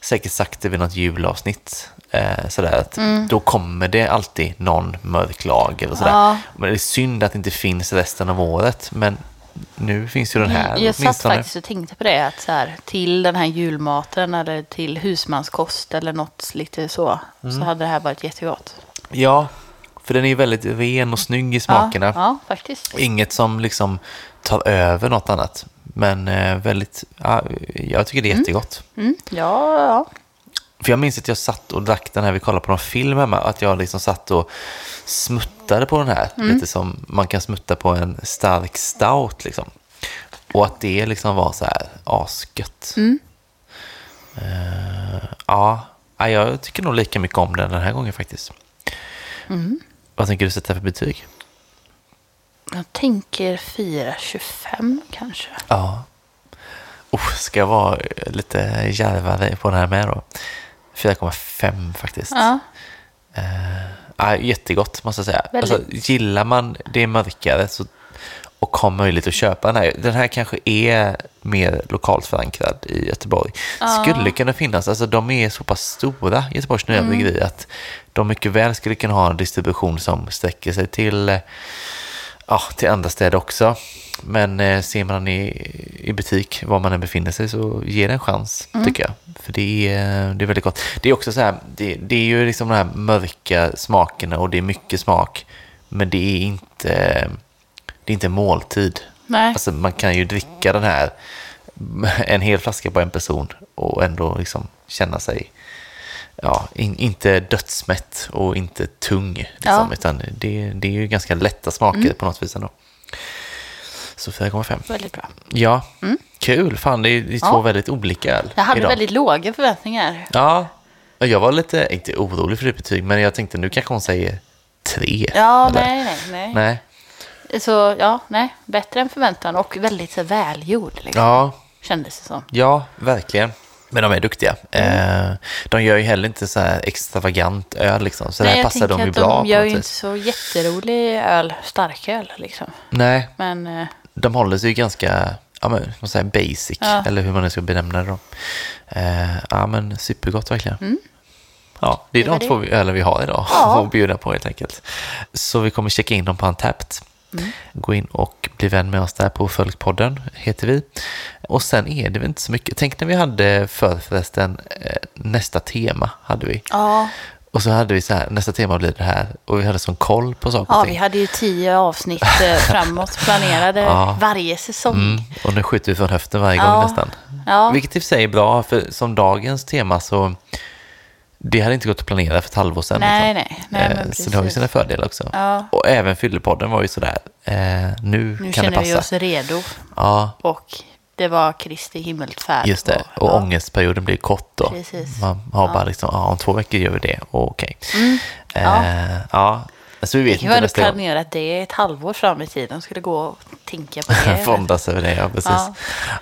säkert sagt det vid något julavsnitt. Eh, sådär att Då kommer det alltid någon mörk lager och sådär. Mm. Ja. Men det är synd att det inte finns resten av året. Men nu finns ju den här Jag satt faktiskt och tänkte på det, att så här, till den här julmaten eller till husmanskost eller något lite så, Mm. så hade det här varit jättegott. Ja, för den är ju väldigt ren och snygg i smakerna. Ja, ja faktiskt. Inget som liksom tar över något annat. Men eh, väldigt, ja, jag tycker det är jättegott. Mm, ja, ja. För jag minns att jag satt och drack den här, vi kollade på någon film hemma, att jag liksom satt och smuttade på den här. Lite som man kan smutta på en stark stout liksom. Och att det liksom var så här asgött. Eh, ja, ja, jag tycker nog lika mycket om den den här gången faktiskt. Vad tänker du sätta för betyg? Jag tänker 4,25 kanske. Ja. Oh, ska jag vara lite djärvare på den här med då? 4,5 faktiskt. Ja, Ja, jättegott måste jag säga. Väldigt. Alltså, gillar man det mörkare så, och har möjlighet att köpa den här. Den här kanske är mer lokalt förankrad i Göteborg. Skulle kunna finnas, alltså de är så pass stora, Göteborgs Nya Mm. Bryggeri, att de mycket väl skulle kunna ha en distribution som sträcker sig till, eh, ja, till andra städer också. Men eh, ser man den i, i butik, var man än befinner sig, så ger det en chans, Mm. tycker jag. För det är, det är väldigt gott. Det är också så här, det, det är ju liksom de här mörka smakerna och det är mycket smak. Men det är inte, det är inte en måltid. nej. Alltså man kan ju dricka den här, en hel flaska på en person och ändå liksom känna sig, ja, in, inte dödsmätt och inte tung. Liksom, Ja. Utan det, det är ju ganska lätta smaker på något vis ändå. Så 4,5. Väldigt bra. Ja, Kul, fan det är, det är två Ja. väldigt olika öl Jag hade idag. väldigt låga förväntningar. Ja, jag var lite, inte orolig för det betyg, men jag tänkte nu kanske hon säger tre. Ja, eller? nej, nej, nej. Nej. Så ja, nej. Bättre än förväntan och väldigt så, välgjord. Liksom, Ja, Kändes det som. ja, verkligen. Men de är duktiga. Mm. Eh, de gör ju heller inte så här extravagant öl liksom, så nej, det här passar dem ju bra. de gör ju inte så jätterolig öl, starköl liksom. Nej, Men eh, de håller sig ju ganska ja, men, vad säger, basic, Ja. eller hur man nu ska benämna det då. Eh, ja, men supergott verkligen. Ja, det är Mm. Det de det. två öler vi har idag Ja. att bjuda på helt enkelt. Så vi kommer checka in dem på Antapped. Mm. Gå in och bli vän med oss där på Följpodden, heter vi. Och sen är det väl inte så mycket. Tänk när vi hade för förresten eh, nästa tema, hade vi. ja, Och så hade vi så här, nästa tema blir det här. Och vi hade sån koll på saker ja, och vi ting. hade ju tio avsnitt eh, [laughs] framåt planerade Ja. varje säsong. Mm, och nu skjuter vi från höften varje Ja. gång nästan. Ja. Vilket i och för sig är bra, för som dagens tema så det hade inte gått att planera för ett halvår sedan. Nej, liksom. nej, nej, Eh, så det har ju sina fördelar också. Ja. Och även Fyllepodden var ju sådär, eh, nu, Nu kan det känner passa. vi oss redo. Ja, Och det var Kristi himmelsfärd. just det. Och ja. ångestperioden blir kort då. Precis. Man har bara liksom, ja, om två veckor gör vi det, och okej. Eh, ja. så vi vet Vi inte hade planerat det ett halvår fram i tiden. Skulle gå och tänka på [laughs] det. Fondas över det, ja precis.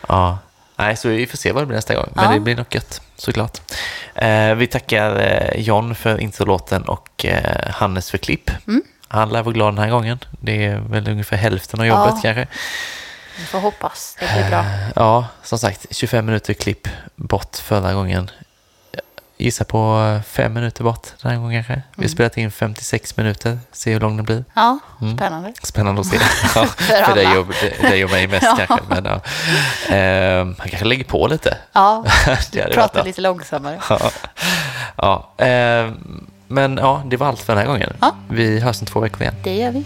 Ja. Nej, så vi får se vad det blir nästa gång. Men Ja. det blir nog gött, såklart. Eh, vi tackar eh, John för introlåten och eh, Hannes för klipp. Mm. Han lär vara glad den här gången. Det är väl ungefär hälften av jobbet Ja. kanske. Vi får hoppas det blir bra. Ja, som sagt, 25 minuter klipp bort förra gången. Gissa på fem minuter bort den här gången kanske. Vi har spelat in 56 minuter, se hur lång den blir. Ja, spännande. Spännande att se. [laughs] Ja, för alla. dig och, dig och mig mest [laughs] Ja. kanske. Men, ja. eh, han kanske lägger på lite. Ja, [laughs] Det hade varit prata bra. lite långsammare. Ja. ja. Eh, men ja, det var allt för den här gången. Ja. Vi hörs om två veckor igen. Det gör vi.